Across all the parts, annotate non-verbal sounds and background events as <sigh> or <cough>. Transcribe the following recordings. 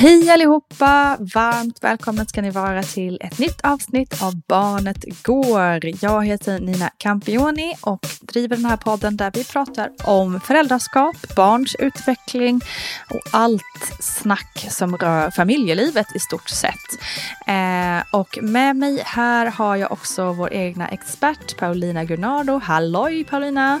Hej allihopa! Varmt välkomna ska ni vara till ett nytt avsnitt av Barnet Går. Jag heter Nina Campioni och driver den här podden där vi pratar om föräldraskap, barns utveckling och allt snack som rör familjelivet i stort sett. Eh, och med mig här har jag också vår egna expert Paulina Gunnardo. Halloj Paulina!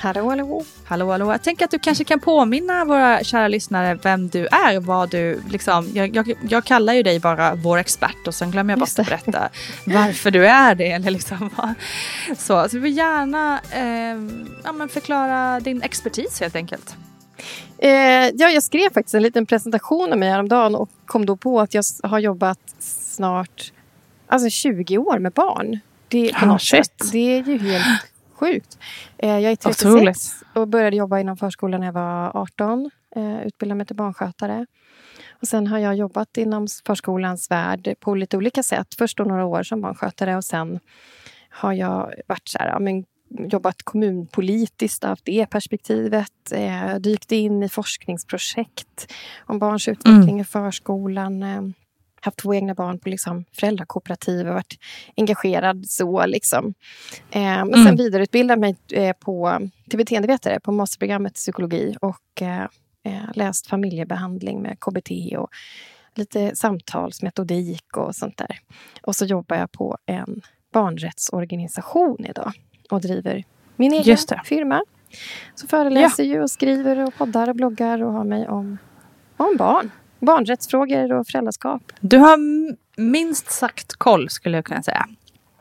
Hallå, hallå. Hallå, hallå. Jag tänker att du kanske kan påminna våra kära lyssnare vem du är. Vad du, liksom, jag, jag, jag kallar ju dig bara vår expert och sen glömmer jag bara att berätta varför du är det. Eller liksom, så, så du vill gärna eh, ja, förklara din expertis helt enkelt. Eh, ja, jag skrev faktiskt en liten presentation av mig häromdagen och kom då på att jag har jobbat snart alltså 20 år med barn. Det, sätt. det är ju helt sjukt. Eh, jag är 36 Otroligt. och började jobba inom förskolan när jag var 18. Eh, utbildade mig till barnskötare. Och sen har jag jobbat inom förskolans värld på lite olika sätt. Först några år som barnskötare och sen har jag varit så här, ja, men, jobbat kommunpolitiskt, haft det perspektivet. Eh, dykt in i forskningsprojekt om barns utveckling i förskolan. Haft två egna barn på liksom föräldrakooperativ och varit engagerad så. Liksom. Eh, men sen vidareutbildade mig eh, på, till beteendevetare på masterprogrammet psykologi och eh, eh, läst familjebehandling med KBT och lite samtalsmetodik och sånt där. Och så jobbar jag på en barnrättsorganisation idag och driver min egen firma. Så föreläser ju och skriver och poddar och bloggar och har mig om, om barn. Barnrättsfrågor och föräldraskap. Du har minst sagt koll skulle jag kunna säga.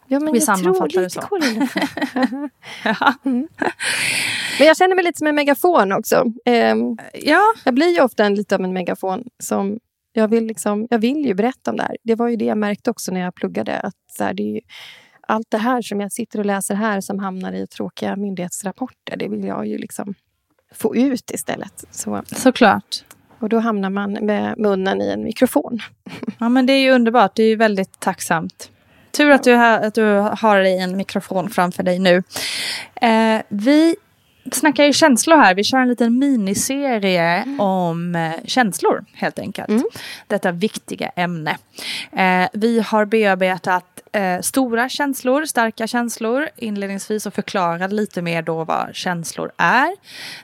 Ja, men Vi jag tror lite så. koll. <laughs> Ja. Men jag känner mig lite som en megafon också. Ehm, ja, jag blir ju ofta en, lite av en megafon. Som jag, vill liksom, jag vill ju berätta om det här. Det var ju det jag märkte också när jag pluggade. Att så här, det är ju, allt det här som jag sitter och läser här som hamnar i tråkiga myndighetsrapporter. Det vill jag ju liksom få ut istället. Så, såklart. Och då hamnar man med munnen i en mikrofon. Ja, men det är ju underbart. Det är ju väldigt tacksamt. Tur att du, har, att du har dig en mikrofon framför dig nu. Eh, vi snackar ju känslor här. Vi kör en liten miniserie om eh, känslor, helt enkelt. Detta viktiga ämne. Eh, vi har bearbetat eh, stora känslor, starka känslor inledningsvis och förklarade lite mer då vad känslor är.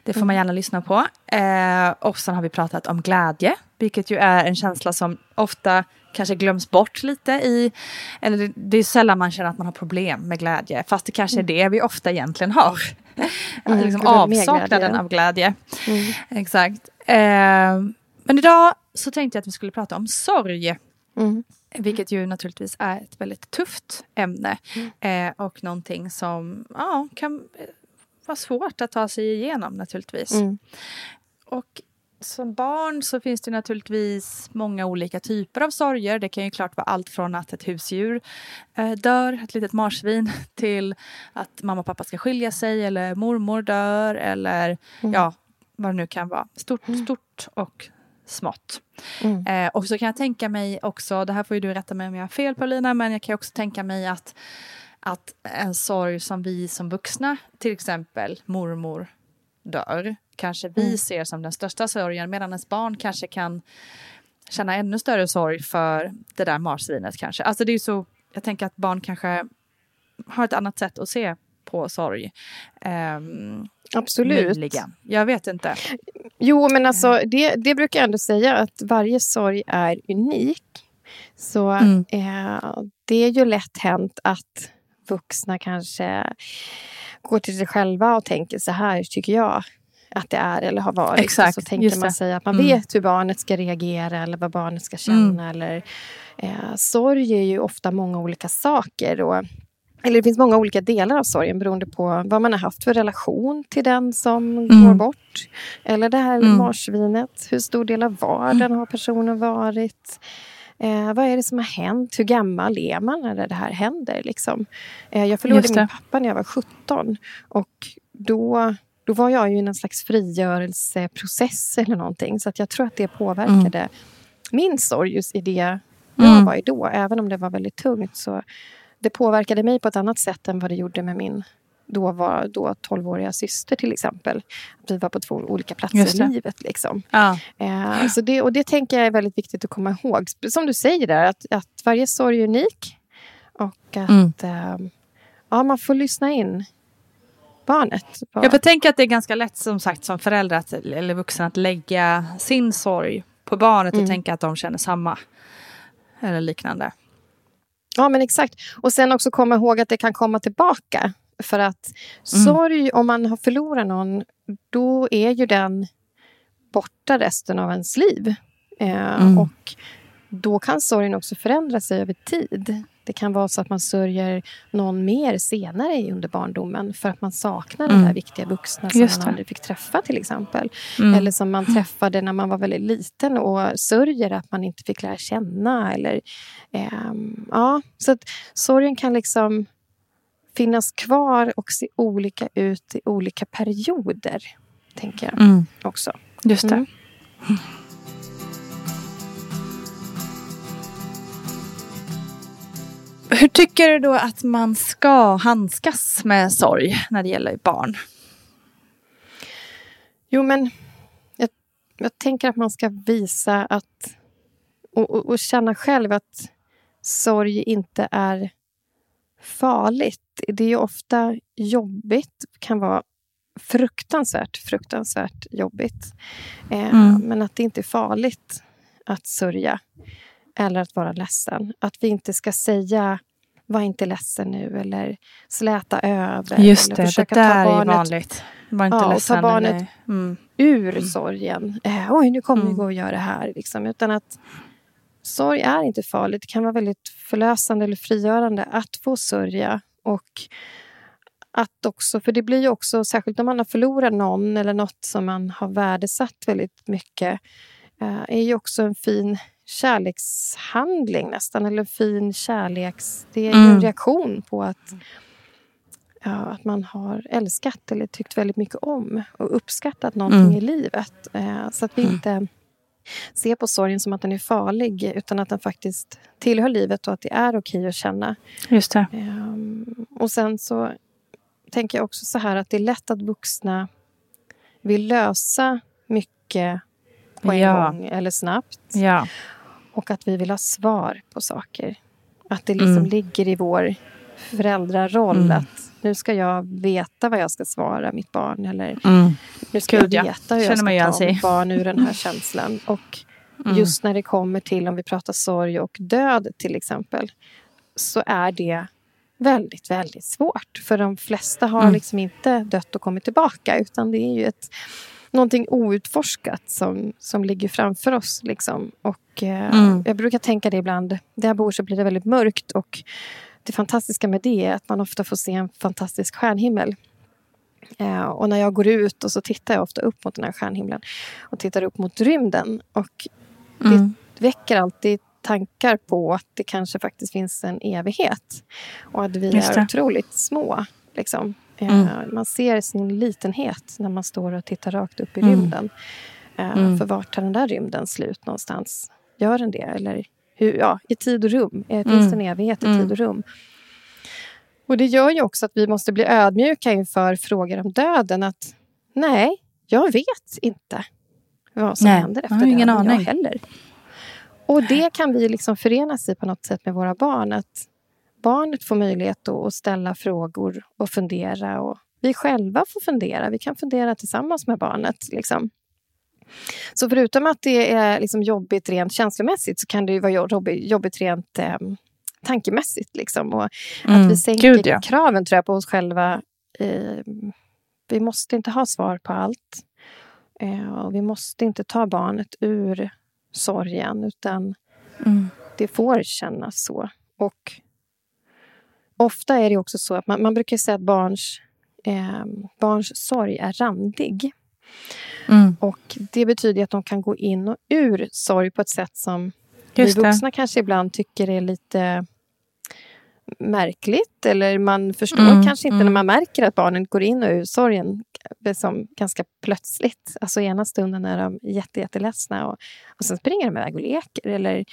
Det får man gärna lyssna på. Eh, och sen har vi pratat om glädje, vilket ju är en känsla som ofta kanske glöms bort lite i, eller det, är sällan man känner att man har problem med glädje, fast det kanske är det vi ofta egentligen har. <laughs> Mm, liksom avsaknaden glädje. av glädje. Mm. Exakt. Eh, men idag så tänkte jag att vi skulle prata om sorg. Mm. Vilket ju naturligtvis är ett väldigt tufft ämne. Eh, och någonting som ja, kan eh, vara svårt att ta sig igenom naturligtvis. Mm. Och som barn så finns det naturligtvis många olika typer av sorger. Det kan ju klart vara allt från att ett husdjur eh, dör, ett litet marsvin, <laughs> till att mamma och pappa ska skilja sig eller mormor dör eller ja, vad det nu kan vara. Stort, stort och smått. Mm. Eh, och så kan jag tänka mig också, det här får du rätta mig om jag har fel Paulina, men jag kan också tänka mig att, att en sorg som vi som vuxna, till exempel mormor dör, kanske vi Mm. ser som den största sorgen, medan ens barn kanske kan känna ännu större sorg för det där marsvinet kanske. Alltså det är så, jag tänker att barn kanske har ett annat sätt att se på sorg. Um, Absolut. möjligen. Jag vet inte. Jo, men alltså, det, det brukar jag ändå säga att varje sorg är unik. Så Mm. eh, det är ju lätt hänt att vuxna kanske går till sig själva och tänker så här tycker jag att det är eller har varit. Exakt, så tänker man sig att man Mm. vet hur barnet ska reagera eller vad barnet ska känna. Eller, eh, sorg är ju ofta många olika saker. Och, eller det finns många olika delar av sorgen beroende på vad man har haft för relation till den som går bort. Eller det här Mm. marsvinet. Hur stor del av vardagen har personen varit? Eh, vad är det som har hänt? Hur gammal är man när det här händer? Liksom? Eh, jag förlorade min pappa när jag var 17. Och då, då var jag ju i en slags frigörelseprocess eller någonting. Så att jag tror att det påverkade Mm. min sorg just i det jag var i då. Även om det var väldigt tungt. Så det påverkade mig på ett annat sätt än vad det gjorde med min då var då 12-åriga syster till exempel. Att vi var på två olika platser i livet. Liksom. Ja. Eh, så det, och det tänker jag är väldigt viktigt att komma ihåg. Som du säger där, att, att varje sorg är unik. Och att Mm. eh, ja, man får lyssna in barnet. På, Jag tänka att det är ganska lätt som sagt som förälder att, eller vuxen att lägga sin sorg på barnet och Mm. tänka att de känner samma. Eller liknande. Ja, men exakt. Och sen också komma ihåg att det kan komma tillbaka. För att Mm. sorg, om man har förlorat någon, då är ju den borta resten av ens liv. Eh, Mm. Och då kan sorgen också förändra sig över tid. Det kan vara så att man sörjer någon mer senare under barndomen för att man saknar den Mm. där viktiga vuxna som man aldrig fick träffa till exempel. Mm. Eller som man träffade när man var väldigt liten och sörjer att man inte fick lära känna. Eller, ehm, ja, så att sorgen kan liksom finnas kvar och se olika ut i olika perioder. Tänker jag Mm. också. Just det. Hur tycker du då att man ska handskas med sorg när det gäller barn? Jo, men jag, jag tänker att man ska visa att och, och, och känna själv att sorg inte är farligt. Det är ju ofta jobbigt, kan vara fruktansvärt, fruktansvärt jobbigt. Eh, Mm. Men att det inte är farligt att sörja eller att vara ledsen. Att vi inte ska säga var inte ledsen nu eller släta över. Just eller det, det försöka där ta är barnet vanligt. Var inte Ja, och ta ledsen. barnet- eller- Mm. ur sorgen. Eh, Oj, nu kommer vi Mm. gå och göra det här. Liksom. Utan att sorg är inte farligt. Det kan vara väldigt förlösande eller frigörande att få sörja. Och att också, för det blir ju också, särskilt om man har förlorat någon eller något som man har värdesatt väldigt mycket, eh, är ju också en fin kärlekshandling nästan. Eller fin kärleks... Det är ju en Mm. reaktion på att ja, att man har älskat eller tyckt väldigt mycket om och uppskattat någonting Mm. i livet. Eh, så att vi inte ser på sorgen som att den är farlig utan att den faktiskt tillhör livet och att det är okej att känna. Just det. Ehm, och sen så tänker jag också så här att det är lätt att vuxna vill lösa mycket på en Ja. gång eller snabbt. Ja. Och att vi vill ha svar på saker. Att det liksom mm. ligger i vår föräldraroll mm. att nu ska jag veta vad jag ska svara mitt barn. Eller mm. nu ska Gud, jag veta ja. hur jag ska ta mitt barn ur den här känslan. Och mm. just när det kommer till, om vi pratar sorg och död till exempel, så är det väldigt, väldigt svårt. För de flesta har mm. liksom inte dött och kommit tillbaka utan det är ju ett, någonting outforskat som, som ligger framför oss. Liksom. Och, eh, mm. Jag brukar tänka det ibland. Där jag bor så blir det väldigt mörkt och det fantastiska med det är att man ofta får se en fantastisk stjärnhimmel. Eh, och när jag går ut och så tittar jag ofta upp mot den här stjärnhimlen och tittar upp mot rymden. Och mm. det väcker alltid tankar på att det kanske faktiskt finns en evighet. Och att vi är otroligt små. Liksom. Eh, mm. Man ser sin litenhet när man står och tittar rakt upp i mm. rymden. Eh, mm. För vart tar den där rymden slut någonstans? Gör den det? Eller hur, ja, i tid och rum. Eh, finns det en mm. evighet i tid mm. och rum? Och det gör ju också att vi måste bli ödmjuka inför frågor om döden. Att nej, jag vet inte vad som nej, händer efter döden. Ingen aning. Jag heller. Och det kan vi liksom förenas i på något sätt med våra barn. Att barnet får möjlighet att ställa frågor och fundera. Och vi själva får fundera. Vi kan fundera tillsammans med barnet. Liksom. Så förutom att det är liksom jobbigt rent känslomässigt så kan det vara jobbigt rent eh, tankemässigt. Liksom. Och mm. Att vi sänker Gud, ja. kraven tror jag, på oss själva. Eh, vi måste inte ha svar på allt. Eh, och vi måste inte ta barnet ur sorgen, utan mm. det får kännas så. Och ofta är det också så att man, man brukar säga att barns, eh, barns sorg är randig. Mm. Och Det betyder att de kan gå in och ur sorg på ett sätt som Just vi vuxna det. kanske ibland tycker är lite märkligt. Eller man förstår mm, kanske inte mm. när man märker att barnen går in och ur sorgen som ganska plötsligt. Alltså ena stunden är de jätte, jätteledsna och, och sen springer de iväg och leker. Eller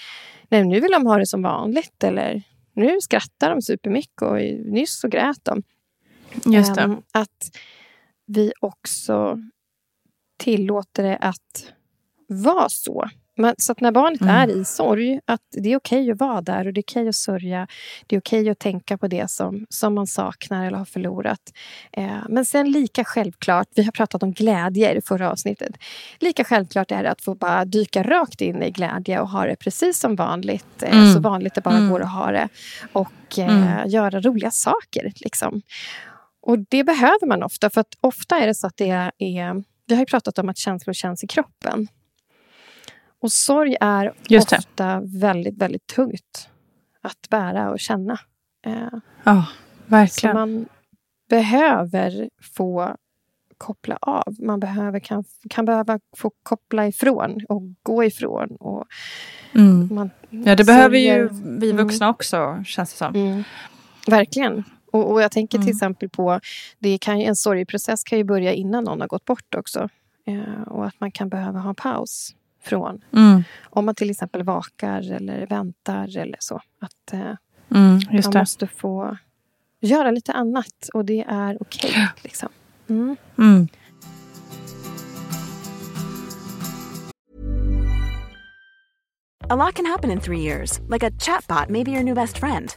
nej, nu vill de ha det som vanligt. Eller nu skrattar de supermycket och nyss så grät de. Just det. Um, att vi också tillåter det att vara så. Men, så att när barnet mm. är i sorg, att det är okej okay att vara där och det är okej okay att sörja. Det är okej okay att tänka på det som, som man saknar eller har förlorat. Eh, men sen lika självklart, vi har pratat om glädje i förra avsnittet. Lika självklart är det att få bara dyka rakt in i glädje och ha det precis som vanligt. Eh, mm. Så vanligt det bara mm. går att ha det. Och eh, mm. göra roliga saker. Liksom. Och det behöver man ofta, för att ofta är det så att det är... Vi har ju pratat om att känslor känns i kroppen. Och sorg är ofta väldigt, väldigt tungt att bära och känna. Eh, ja, verkligen. Så man behöver få koppla av. Man behöver, kan, kan behöva få koppla ifrån och gå ifrån. Och mm. man ja, det behöver ju vi mm. vuxna mm. också, känns det som. Mm. Verkligen. Och, och jag tänker till mm. exempel på... Det kan, en sorgprocess kan ju börja innan någon har gått bort också. Eh, och att man kan behöva ha en paus från. Mm. Om man till exempel vakar eller väntar eller så. Att eh, mm, man måste få göra lite annat och det är okej. Okay, liksom. Mm. mm. A lot can happen in three years, like a chatbot may be your new best friend.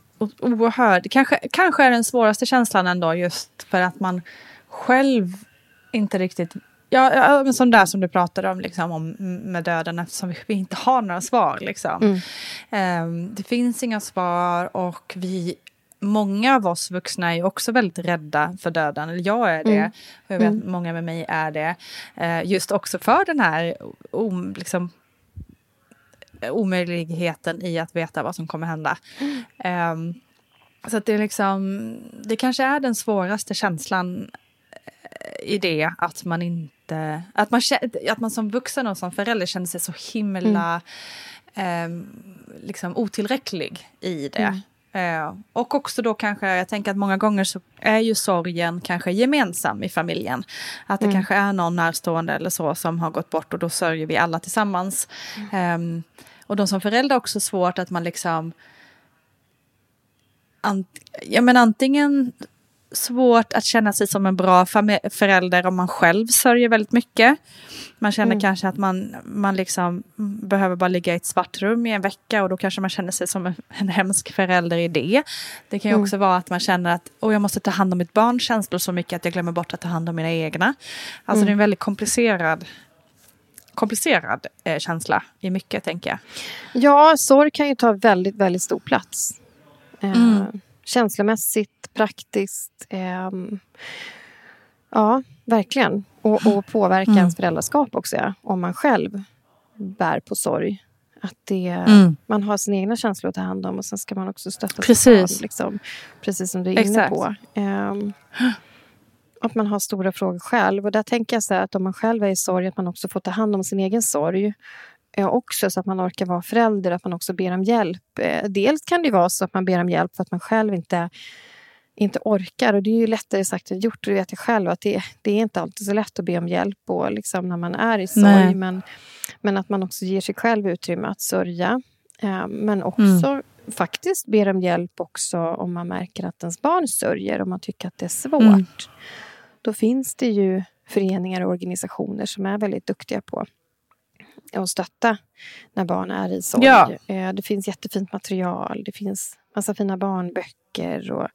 oerhörd... Kanske, kanske är den svåraste känslan ändå just för att man själv inte riktigt... Ja, men sån där som du pratade om, liksom, om med döden eftersom vi, inte har några svar. Liksom. Ehm, det finns inga svar och vi... Många av oss vuxna är också väldigt rädda för döden. Eller jag är det. Och jag vet att många med mig är det. Eh, just också för den här om, liksom, omöjligheten i att veta vad som kommer hända. Ehm, så det är liksom, det kanske är den svåraste känslan eh, i det att man inte, att man, att man som vuxen och som förälder känner sig så himla ehm, liksom otillräcklig i det. Eh, och också då kanske, jag tänker att många gånger så är ju sorgen kanske gemensam i familjen. Att det kanske är någon närstående eller så som har gått bort och då sörjer vi alla tillsammans. Ehm, och de som föräldrar också svårt att man liksom... Ant, ja, men antingen svårt att känna sig som en bra förälder om man själv sörjer väldigt mycket. Man känner kanske att man, man liksom behöver bara ligga i ett svart rum i en vecka och då kanske man känner sig som en, en hemsk förälder i det. Det kan ju också vara att man känner att oh, jag måste ta hand om mitt barns känslor så mycket att jag glömmer bort att ta hand om mina egna. Alltså det är en väldigt komplicerad komplicerad eh, känsla i mycket, tänker jag. Ja, sorg kan ju ta väldigt, väldigt stor plats. Eh, Känslomässigt, praktiskt. ehm, ja, verkligen. Och, och påverka ens föräldraskap också, ja, om man själv bär på sorg. Att det, Man har sina egna känslor att ta hand om och sen ska man också stötta Precis. sitt barn. Liksom, precis som du är inne Exakt. på. Ehm, att man har stora frågor själv. Och där tänker jag så här att om man själv är i sorg, att man också får ta hand om sin egen sorg. Eh, också så att man orkar vara förälder, att man också ber om hjälp. Eh, dels kan det vara så att man ber om hjälp för att man själv inte, inte orkar. Och det är ju lättare sagt än gjort, det vet jag själv. Att det, det är inte alltid så lätt att be om hjälp och liksom när man är i sorg. Men, men att man också ger sig själv utrymme att sörja. Eh, men också faktiskt ber om hjälp också om man märker att ens barn sörjer, om man tycker att det är svårt. Då finns det ju föreningar och organisationer som är väldigt duktiga på att stötta när barn är i sorg. Ja. Eh, Det finns jättefint material, det finns massa fina barnböcker. Och,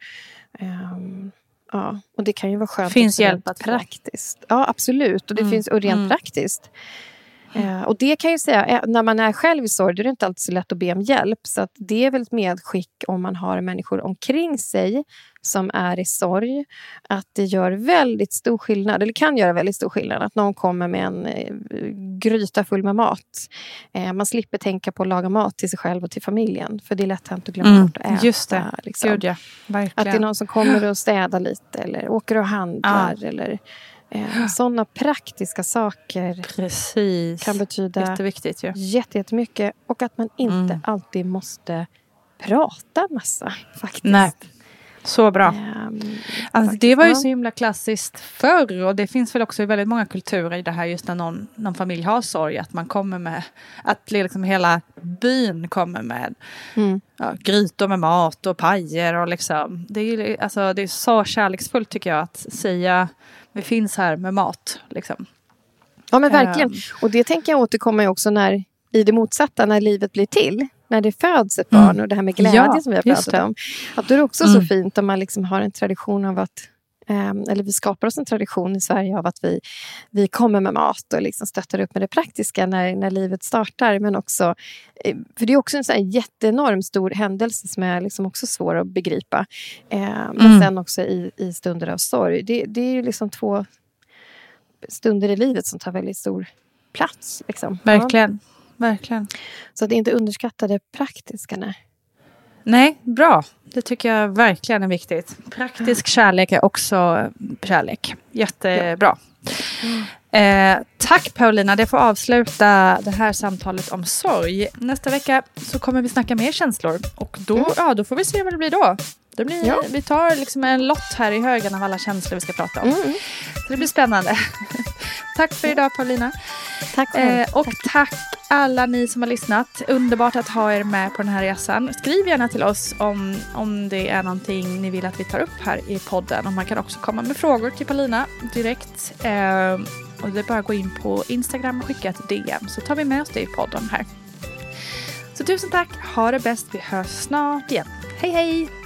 ehm, ja, och det kan ju vara skönt Finns hjälp att praktiskt. Ja, absolut. Och, det finns, och rent praktiskt. Eh, och det kan jag säga, eh, när man är själv i sorg, då är det inte alltid så lätt att be om hjälp. Så det är väl ett medskick om man har människor omkring sig som är i sorg. Att det gör väldigt stor skillnad, eller kan göra väldigt stor skillnad, att någon kommer med en eh, gryta full med mat. Man slipper tänka på att laga mat till sig själv och till familjen. För det är lätt hänt att glömma bort att äta. Mm, Just det. liksom. Gud ja, Att det är någon som kommer och städar lite eller åker och handlar. Eller, eh, sådana praktiska saker Precis. kan betyda Jätteviktigt ju. jätte- jättemycket. Och att man inte Mm. alltid måste prata massa. faktiskt. Nej, så bra. Ehm, Alltså, det var ju Ja. så himla klassiskt förr och det finns väl också i väldigt många kulturer i det här just när någon, någon familj har sorg att man kommer med, att liksom hela byn kommer med Mm. ja, grytor med mat och pajer och liksom. Det är, ju- alltså, det är så kärleksfullt tycker jag att säga vi finns här med mat. Liksom. Ja, men verkligen. Ehm. Och det tänker jag återkomma ju också när, i det motsatta, när livet blir till. När det föds ett barn och det här med glädje Mm. Ja, som vi har pratat om. Att då är det också så Mm. fint om man liksom har en tradition av att eller vi skapar oss en tradition i Sverige av att vi, vi kommer med mat och liksom stöttar upp med det praktiska när, när livet startar. Men också, eh, för det är också en sån jätteenorm stor händelse som är liksom också svår att begripa. Eh, men mm. sen också i, i stunder av sorg. Det, det är ju liksom två stunder i livet som tar väldigt stor plats. Liksom. Verkligen. Ja. Verkligen. Så att inte underskatta det praktiska. Nej. Nej, bra. Det tycker jag verkligen är viktigt. Praktisk kärlek är också kärlek. Jättebra. Eh, tack Paulina, det får avsluta det här samtalet om sorg. Nästa vecka så kommer vi snacka mer känslor och då, mm. ja, då får vi se vad det blir då. Det blir, ja. Vi tar liksom en lott här i högen av alla känslor vi ska prata om. Mm. Så det blir spännande. Tack för idag Paulina. Tack eh, Och tack. tack alla ni som har lyssnat. Underbart att ha er med på den här resan. Skriv gärna till oss om, om det är någonting ni vill att vi tar upp här i podden. Och man kan också komma med frågor till Paulina direkt. Eh, och det är bara att gå in på Instagram och skicka ett DM så tar vi med oss det i podden här. Så tusen tack, ha det bäst, vi hörs snart igen. Hej hej!